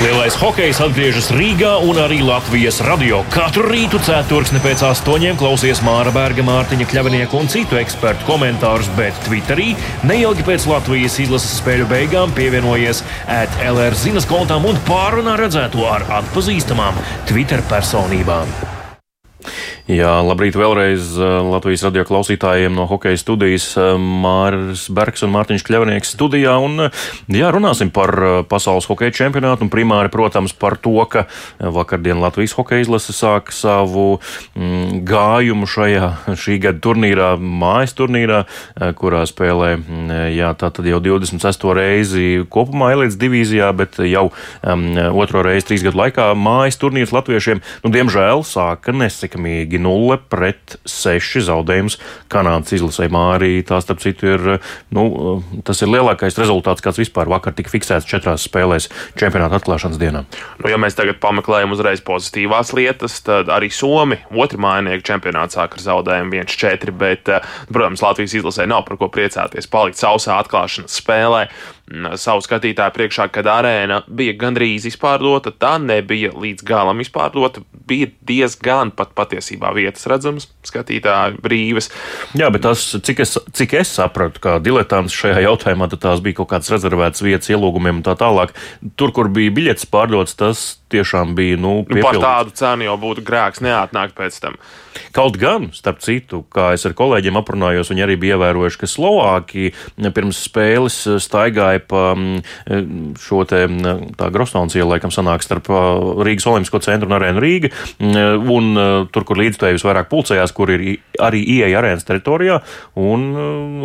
Lielais hokejs atgriežas Rīgā un arī Latvijas radio. Katru rītu ceturksni pēc astoņiem klausies Māra Berga, Mārtiņa Kļavinieka un citu ekspertu komentārus, bet Twitterī neilgi pēc Latvijas izlases spēļu beigām pievienojies ētlR zinas kontām un pārunā redzēto ar atpazīstamām Twitter personībām. Jā, labrīt vēlreiz eh, Latvijas radio klausītājiem no hokeja studijas eh, Mārs Bergs un Mārtiņš Kļavnieks studijā. Un, eh, jā, runāsim par pasaules hokeja čempionātu un primāri, protams, par to, ka vakardien Latvijas hokeja izlase sāk savu mm, gājumu šajā šī gada turnīrā, mājas turnīrā, kurā spēlē, mm, jā, tā tad jau 26. reizi kopumā elites divīzijā, bet jau um, otro reizi trīs gadu laikā mājas turnīrs latviešiem, nu, diemžēl, sāka nesekamīgi 0 pret 6 zaudējums Kanādas izlasē. Arī tā, starp citu, ir, nu, tas ir lielākais rezultāts, kāds vispār vakar tika fiksēts četrās spēlēs čempionāta atklāšanas dienā. Nu, ja mēs tagad pameklējam uzreiz pozitīvās lietas, tad arī Somi otru mājinieku čempionāts sāk ar zaudējumu 1-4, bet, protams, Latvijas izlasē nav par ko priecāties. Palikt sausā atklāšanas spēlē savu skatītāju priekšā, kad arēna bija gandrīz izpārdota. Tā nebija līdz galam izpārdota. Bija diezgan pat patiesībā vietas redzamas, skatītāji brīvas. Jā, bet tas, cik es, cik es sapratu, kā diletants šajā jautājumā, tad tās bija kaut kādas rezervētas vietas ielūgumiem un tā tālāk. Tur, kur bija biļets pārdots, tas tiešām bija. Nu, nu, par tādu cenu jau būtu grēks neatnākt pēc tam. Kaut gan, starp citu, kā es ar kolēģiem aprunājos, viņi arī bija ievērojuši, ka Slovākija pirms spēles staigāja pa mm, šo te mm, Grostons ielu, laikam sanāk starp Rīgas Olimpisko centru un arēnu Rīga, mm, un tur, kur līdzstājus vairāk pulcējās, kur ir arī ieeja arēnas teritorijā, un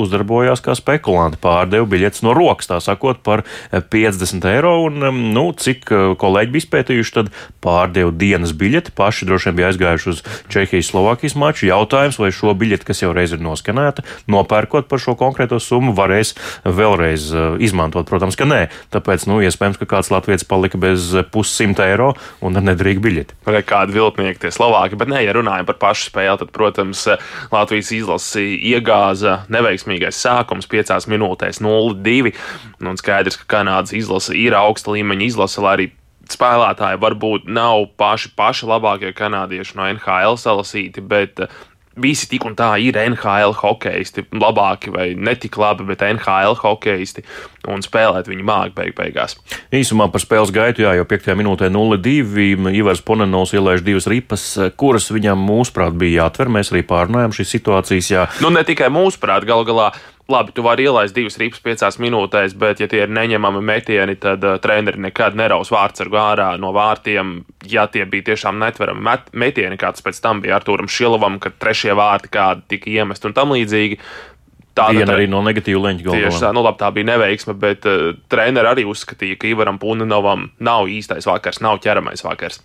uzdarbojās kā spekulanti, pārdeva biļetes no rokas, tā sakot, par 50 eiro, un, nu, cik kolēģi bija spēti izskatījuši, tad pārdeva dienas biļeti. Paši droši vien bija aizgājuši uz Čehijas-Slovākijas maču. Jautājums, vai šo biļeti, kas jau reiz ir noskanēta, nopērkot par šo konkrēto summu, varēs vēlreiz uh, izmantot? Protams, ka nē. Tāpēc, nu, iespējams, ka kāds latviečs palika bez pussimt eiro un nedrīkst biļeti. Vai kādi viltnieki tie Slovāki, bet nē, ja runājam par pašu spēli, tad, protams, Latvijas izlasi iegāza neveiksmīgais sākums piecās minūtēs 0-2. Un skaidrs, ka Kanādas izlase ir augsta līmeņa izlase, lai arī spēlētāji varbūt nav paši, paši labākie kanādieši no NHL salasīti, bet eh, visi tik un tā ir NHL hokeisti, labāki vai netik labi, bet NHL hokeisti, un spēlēt viņi māki beig beigās. Īsumā par spēles gaitu, jā, jau 5. minūtē 0-2. Ivars Ponenovs ielaiž divas ripas, kuras viņam mūsuprāt bija jāatver. Mēs arī pārnājām šīs situācijas. Jā. Nu, ne tikai mūsuprāt, gal galā labi, tu vari ielaist divas ripas piecās minūtēs, bet, ja tie ir neņemami metieni, tad uh, treneri nekad neraus vārdsargu ārā no vārtiem. Ja tie bija tiešām netverami met, metieni, kāds pēc tam bija Artūram Šilovam, kad trešie vārti kādi tika iemest un tam līdzīgi. Tāda Viena arī no negatīvu leņķu galvām. Tieši tā, nu labi, tā bija neveiksme, bet uh, treneri arī uzskatīja, ka Ivaram Puninovam nav īstais vakars, nav ķeramais vakars.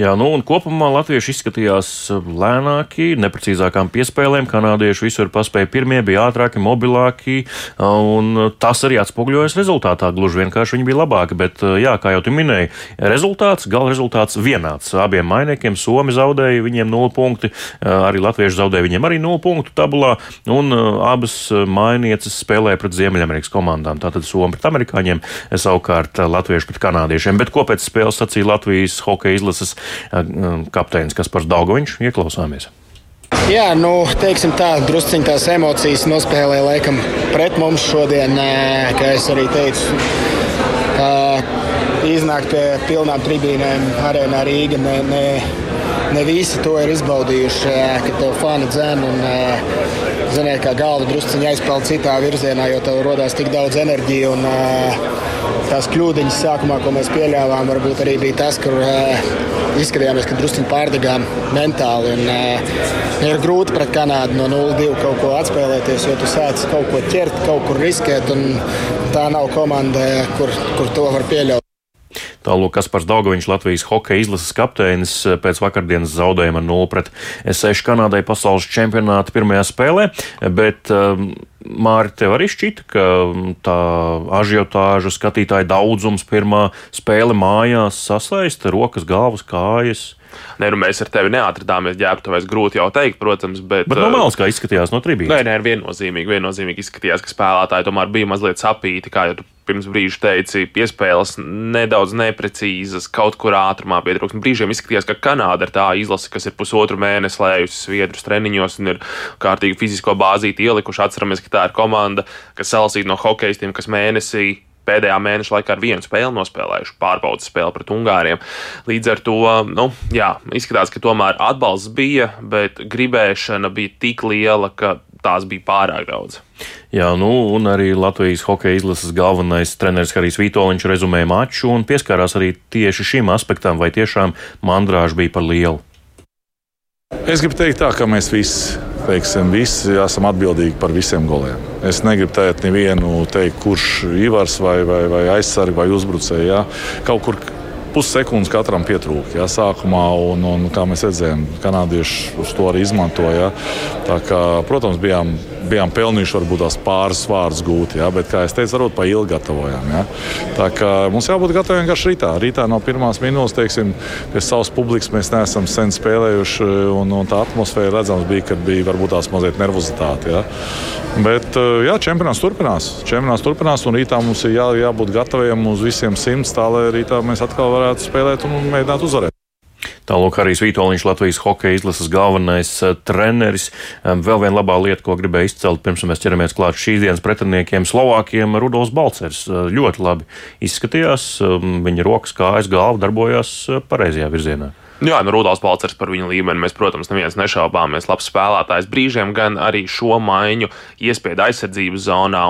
Jā, nu un kopumā latvieši izskatījās lēnāki, neprecīzākām piespēlēm. Kanādieši visur paspēja pirmie, bija ātrāki, mobilāki, un tas arī atspoguļojas rezultātā. Gluži vienkārši viņi bija labāki, bet, jā, kā jau tu minēji, rezultāts, gala rezultāts vienāds. Abiem mainiekiem Somi zaudēja, viņiem 0 punkti, arī latvieši zaudēja viņiem arī 0 punktu tabulā, un abas mainieces spēlēja pret Ziemeļamerikas komandām. Tātad Somi pret amerikāņiem, savukārt latvieši pret kanādiešiem. Bet ko pēc spēles sacīja Latvijas hokeja izlases? Izlases kapteinis Kaspars Daugoviņš. Ieklausāmies! Jā, nu, teiksim tā, drusciņā tās emocijas nospēlēja laikam pret mums šodien, kā es arī teicu. Iznākt pie pilnām tribīnēm arēnā Rīga. Ne, ne, ne visi to ir izbaudījuši, ka tev fani dzēn un ziniet, kā galva drusciņā aizpeld citā virzienā, jo tev rodās tik daudz enerģijas. Un tās kļūdiņas sākumā, ko mēs pieļāvām, varbūt arī bija tas, kur izskatījāmies, ka drusciņā pārdegām mentāli. Un, ir grūti pret Kanādu no 0-2 kaut ko atspēlēties, jo tu sāc kaut ko ķert, kaut kur riskēt. Tā nav komanda, kur, kur to var pieļaut. Tālāk Kaspars Daugaviņš, Latvijas hokeja izlases kapteinis, eh, pēc vakardienas zaudējuma 0 pret 6 Kanādai pasaules čempionāta pirmajā spēlē, bet um, Māri, tev arī šķita, ka mm, tā ažiotāža skatītāja daudzums pirmā spēle mājās sasaista rokas, galvas, kājas. Nē, nu mēs ar tevi neatradāmies ģērbtuvēs, grūti jau teikt, protams, bet. Bet normāls, kā izskatījās no trījus. Nē, nē, viennozīmīgi, viennozīmīgi izskatījās, ka spēlētāji tomēr bija mazliet sapīti, kā jau pirms brīža teici, piespēles nedaudz neprecīzas, kaut kur ātrumā pietrūkst. Brīžiem izskatījās, ka Kanāda ir tā izlase, kas ir pusotru mēnesi lējusi sviedrus treniņos un ir kārtīgi fizisko bāzīti ielikuši. Atceramies, ka tā ir komanda, kas salasīta no hokeistiem, kas mēnesī pēdējā mēneša laikā ar vienu spēli nospēlējuši pārbaudas spēli pret Ungāriem. Līdz ar to, nu, jā, izskatās, ka tomēr atbalsts bija, bet gribēšana bija tik liela, ka tās bija pārāk daudz. Jā, nu, un arī Latvijas hokeja izlases galvenais treneris Harijs Vitoļņš rezumēja maču un pieskārās arī tieši šim aspektam, vai tiešām mandrāža bija par lielu. Es gribu teikt, tā, ka mēs visi teiksim, visi esam atbildīgi par visiem goliem. Es negribu teikt, nevienu teikt, kurš ir Ivars vai, vai, vai aizsargs vai uzbrucējs. Ja? Kaut kur pussekundes katram pietrūka ja, sākumā, un, un kā mēs redzējām, kanādieši uz to arī izmantoja. Ja. Kā, protams, bijām, bijām pelnījuši varbūt tās pāris vārdus gūt, ja, bet, kā jau teicu, varbūt pa ilgi gatavojām. Ja. Tā kā mums jābūt gataviem vienkārši rītā. Rītā no pirmās minūtes, teiksim, pie savas publikas mēs neesam sen spēlējuši, un, un tā atmosfēra redzams bija, kad bija varbūt tās mazliet nervozitāte. Ja. Bet jā, čempionāts turpinās. Čempionāts turpinās, un rītā mums ir jā, jābūt gataviem uz visiem simts, tā lai rītā mēs atkal varētu spēlēt un mēģināt uzvarēt. Tālāk arī Vitoļņš, Latvijas hokeja izlases galvenais uh, treneris. Vēl viena labā lieta, ko gribēju izcelt, pirms mēs ķeramies klāt šīs dienas pretiniekiem, Slovākiem, Rudolf Balcers. Uh, ļoti labi izskatījās, viņa rokas, kājas, galva darbojās pareizajā virzienā. Jā, nu, Rudolf Balčers par viņu līmeni mēs, protams, neviens nešaubāmies. Labs spēlētājs brīžiem gan arī šo maiņu iespēja aizsardzības zonā.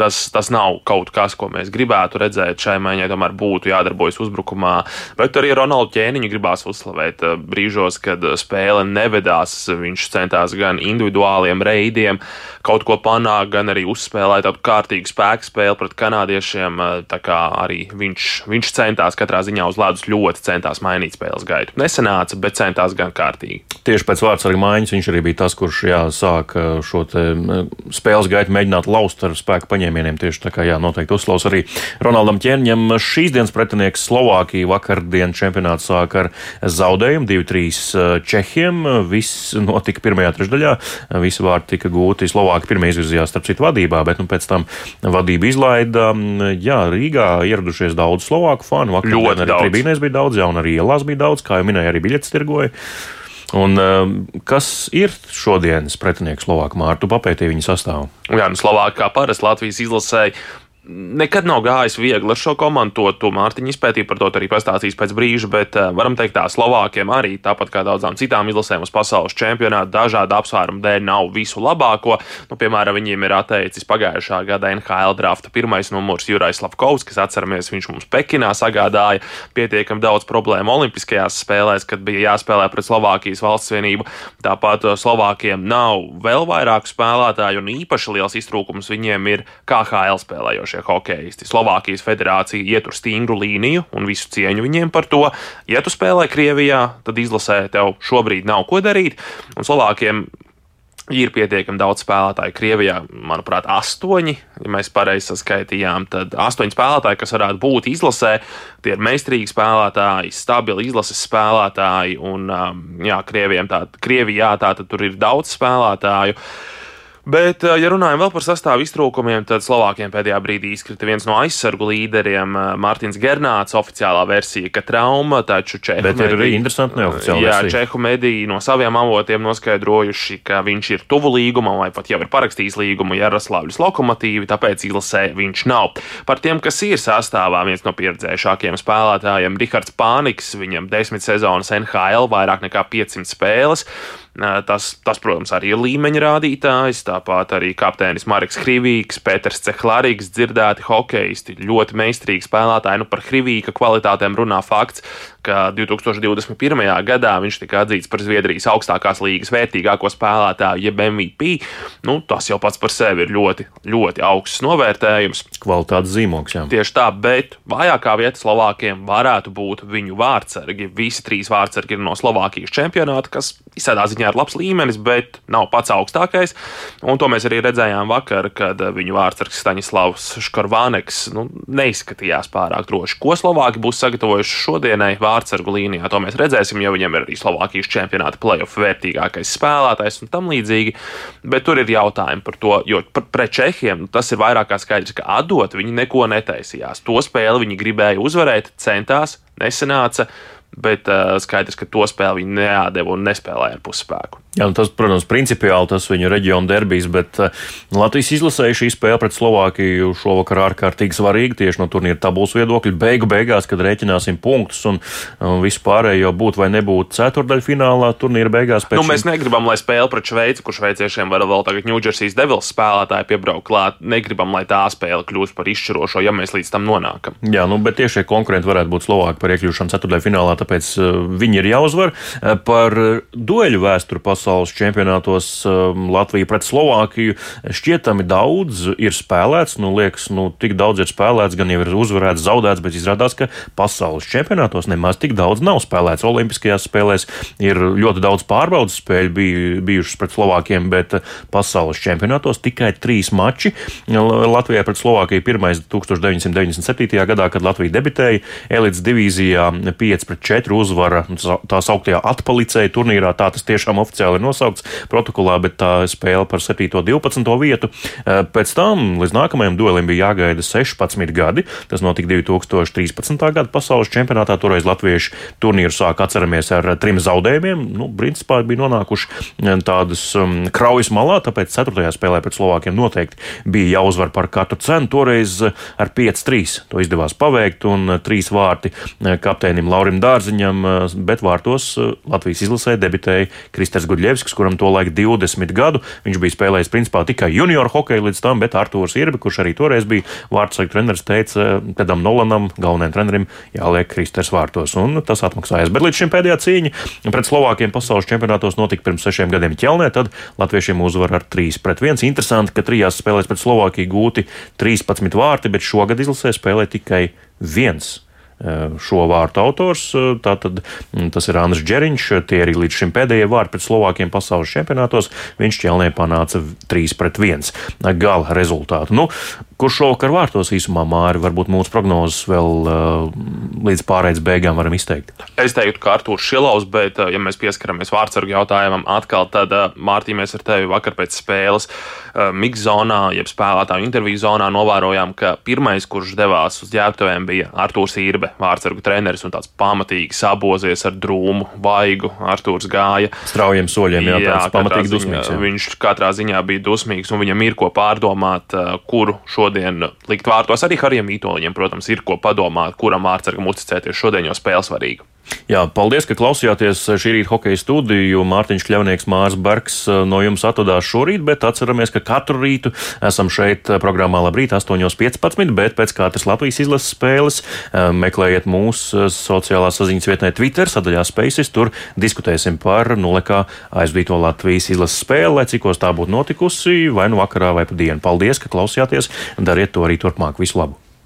Tas, tas nav kaut kas, ko mēs gribētu redzēt. Šai maiņai tomēr būtu jādarbojas uzbrukumā. Bet arī Ronaldu ķēniņu gribās uzslavēt. Brīžos, kad spēle nevedās, viņš centās gan individuāliem reidiem kaut ko panākt, gan arī uzspēlēt tādu kārtīgu spēku spēli pret kanādiešiem. Tā kā arī viņš, viņš centās katrā ziņā uz ledus ļoti centās mainīt spēles gaitu nesanāca, bet centās gan kārtīgi. Tieši pēc vārdsarga maiņas viņš arī bija tas, kurš jā, sāka šo spēles gaitu mēģināt laust ar spēku paņēmieniem. Tieši tā kā jā, noteikti uzslavs arī Ronaldam Čērņam. Šīs dienas pretinieks Slovākija vakardien čempionāts sāk ar zaudējumu 2-3 Čehiem. Viss notika pirmajā trešdaļā. Visi vārdi tika gūti. Slovāki pirmie izvirzījās starp citu vadībā, bet nu, pēc tam vadību izlaida. Jā, Rīgā ieradušies daudz Slovāku fanu. Vakar arī tribīnēs bija daudz, jā, un arī ielās bija daudz, kā jau minēju minēja, arī biļetes tirgoja. Un, um, kas ir šodienas pretinieks Slovākijā? Mārtu papētīja viņa sastāvu. Jā, nu, Slovākijā parasti Latvijas izlasēji nekad nav gājis viegli ar šo komandu. To, to Mārtiņa izpētīja, par to arī pastāstīs pēc brīža, bet uh, varam teikt, tā Slovākiem arī, tāpat kā daudzām citām izlasēm uz pasaules čempionāta, dažādu apsvērumu dēļ nav visu labāko. Nu, piemēram, viņiem ir atteicis pagājušā gada NHL drafta pirmais numurs Jurais Lavkovs, kas atceramies, viņš mums Pekinā sagādāja pietiekami daudz problēmu Olimpiskajās spēlēs, kad bija jāspēlē pret Slovākijas valsts vienību. Tāpat uh, Slovākiem nav vēl vairāk spēlētāju, un īpaši liels iztrūkums viņiem ir KHL spēlējošie šie hokeisti. Slovākijas federācija ietur stingru līniju un visu cieņu viņiem par to. Ja tu spēlē Krievijā, tad izlasē tev šobrīd nav ko darīt. Un Slovākiem ir pietiekami daudz spēlētāju. Krievijā, manuprāt, astoņi, ja mēs pareizi saskaitījām, tad astoņi spēlētāji, kas varētu būt izlasē, tie ir meistarīgi spēlētāji, stabili izlases spēlētāji. Un, um, jā, Krievijam tā, Krievijā tā tad tur ir daudz spēlētāju. Uh, Bet, ja runājam vēl par sastāvu iztrūkumiem, tad Slovākiem pēdējā brīdī izkrita viens no aizsargu līderiem, Mārtiņš Gernāts, oficiālā versija, ka trauma, taču Čehu Bet mediji. ir arī interesanti neoficiāli. Jā, versija. Čehu mediji no saviem avotiem noskaidrojuši, ka viņš ir tuvu līgumam vai pat jau ir parakstījis līgumu Jaroslavļas lokomotīvi, tāpēc izlasē viņš nav. Par tiem, kas ir sastāvā, viens no pieredzējušākiem spēlētājiem, Rihards Pāniks, viņam desmit sezonas NHL, vairāk nekā 500 spēles. Tas, tas, protams, arī ir līmeņa rādītājs. Tāpat arī kapteinis Marks Krivīks, Pēters Cehlārīgs, dzirdēti hokeisti, ļoti meistarīgi spēlētāji. Nu, par Krivīka kvalitātēm runā fakts, ka 2021. gadā viņš tika atzīts par Zviedrijas augstākās līgas vērtīgāko spēlētāju, jeb MVP. Nu, tas jau pats par sevi ir ļoti, ļoti augsts novērtējums. Kvalitātes zīmogs, jā. Tieši tā, bet vājākā vieta Slovākiem varētu būt viņu vārdsargi. Visi trīs vārdsargi ir no Slovākijas čempionāta, kas izsēdā ziņā ziņā ir labs līmenis, bet nav pats augstākais. Un to mēs arī redzējām vakar, kad viņu vārdsargs Staņislavs Škorvāneks nu, neizskatījās pārāk droši. Ko Slovāki būs sagatavojuši šodienai vārdsargu līnijā, to mēs redzēsim, jo viņiem ir arī Slovākijas čempionāta playoff vērtīgākais spēlētājs un tam līdzīgi. Bet tur ir jautājumi par to, jo pret Čehiem nu, tas ir vairāk kā skaidrs, ka atdot viņi neko netaisījās. To spēli viņi gribēja uzvarēt, centās, nesanāca bet uh, skaidrs, ka to spēli viņi neādeva un nespēlēja ar pusspēku. Jā, nu tas, protams, principiāli tas viņu reģiona derbijs, bet uh, Latvijas izlasēja šī spēle pret Slovākiju šovakar ārkārtīgi svarīga tieši no turnīra tabulas viedokļa. Beigu beigās, kad rēķināsim punktus un uh, visu pārējo būt vai nebūt ceturdaļu finālā turnīra beigās. Nu, mēs negribam, lai spēle pret Šveici, kur šveiciešiem var vēl tagad Ņūdžersijas devils spēlētāji piebraukt klāt, negribam, lai tā spēle kļūst par izšķirošo, ja mēs līdz tam nonākam. Jā, nu, bet tieši konkurenti varētu būt Slovāki par iekļūšanu ceturdaļu finālā, tāpēc uh, viņi ir jāuzvar. Par dueļu vēsturi pasaules čempionātos um, Latvija pret Slovākiju šķietami daudz ir spēlēts. Nu, liekas, nu, tik daudz ir spēlēts, gan jau ir uzvarēts, zaudēts, bet izrādās, ka pasaules čempionātos nemaz tik daudz nav spēlēts. Olimpiskajās spēlēs ir ļoti daudz pārbaudas spēļu biju, bijušas pret Slovākiem, bet pasaules čempionātos tikai trīs mači. Latvijai pret Slovākiju pirmais 1997. gadā, kad Latvija debitēja elites divīzijā 5 pret 4 uzvara tā sauktajā atpalicēja turnīrā. Tā tas tiešām oficiāli ir nosaukts protokolā, bet tā spēle par 7. un 12. vietu. Eh, pēc tam līdz nākamajam duelim bija jāgaida 16 gadi. Tas notika 2013. gada pasaules čempionātā. Toreiz latvieši turnīru sāk atceramies ar trim zaudējumiem. Nu, principā bija nonākuši eh, tādas um, kraujas malā, tāpēc 4. spēlē pret Slovākiem noteikti bija jāuzvar par katru cenu. Toreiz eh, ar 5-3 to izdevās paveikt, un trīs vārti kapteinim Laurim Dārziņam, bet vārtos Latvijas izlasē debitēja Kristers Gudļevskis, kuram tolaik 20 gadu. Viņš bija spēlējis principā tikai junior hokeju līdz tam, bet Artūrs Irbi, kurš arī toreiz bija vārdsargu treneris, teica, Tedam Nolanam, galvenajam trenerim, jāliek Kristers vārtos, un tas atmaksājas. Bet līdz šim pēdējā cīņa pret Slovākiem pasaules čempionātos notika pirms sešiem gadiem ķelnē, tad latviešiem uzvar ar 3 pret 1. Interesanti, ka trijās spēlēs pret Slovākiju gūti 13 vārti, bet šogad izlasē spēlē tikai viens Eh, šo vārtu autors. Eh, tātad mm, tas ir Andris Džeriņš. Tie arī līdz šim pēdējie vārti pret Slovākiem pasaules čempionātos. Viņš ķelnē panāca 3 pret 1 gala rezultātu. Nu, Kurš šovakar vārtos īsumā māri, varbūt mūsu prognozes vēl uh, līdz pārējais beigām varam izteikt? Es teiktu, ka Artūrs Šilovs, bet, uh, ja mēs pieskaramies vārdsargu jautājumam, atkal tad, uh, Mārtiņ, mēs ar tevi vakar pēc spēles uh, mix zonā, jeb spēlētāju interviju zonā novērojām, ka pirmais, kurš devās uz ģērbtuvēm, bija Artūrs Īrbe, vārdsargu treneris un tāds pamatīgi sabozies ar drūmu, vaigu. Artūrs gāja. Straujiem soļiem, jā, jā pamatīgi dusmīgs. Jā. Viņš katrā ziņā bija dusmīgs un viņam ir ko pārdomāt, kuru šo šodien likt vārtos. Arī Harijam Ītoļiem, protams, ir ko padomāt, kuram vārdsargam uzticēties šodien, jo spēle svarīga. Jā, paldies, ka klausījāties šī rīta hokeja studiju. Mārtiņš Kļavnieks, Mārs Bergs eh, no jums atvadās šorīt, bet atceramies, ka katru rītu esam šeit eh, programmā Labrīt 8.15, bet pēc katras Latvijas izlases spēles eh, meklējiet mūsu sociālā saziņas vietnē Twitter sadaļā Spaces. Tur diskutēsim par nulekā aizvīto Latvijas izlases spēli, lai cikos tā būtu notikusi, vai nu vakarā vai pa dienu. Paldies, ka klausījāties, dariet to arī turpmāk. Visu labu!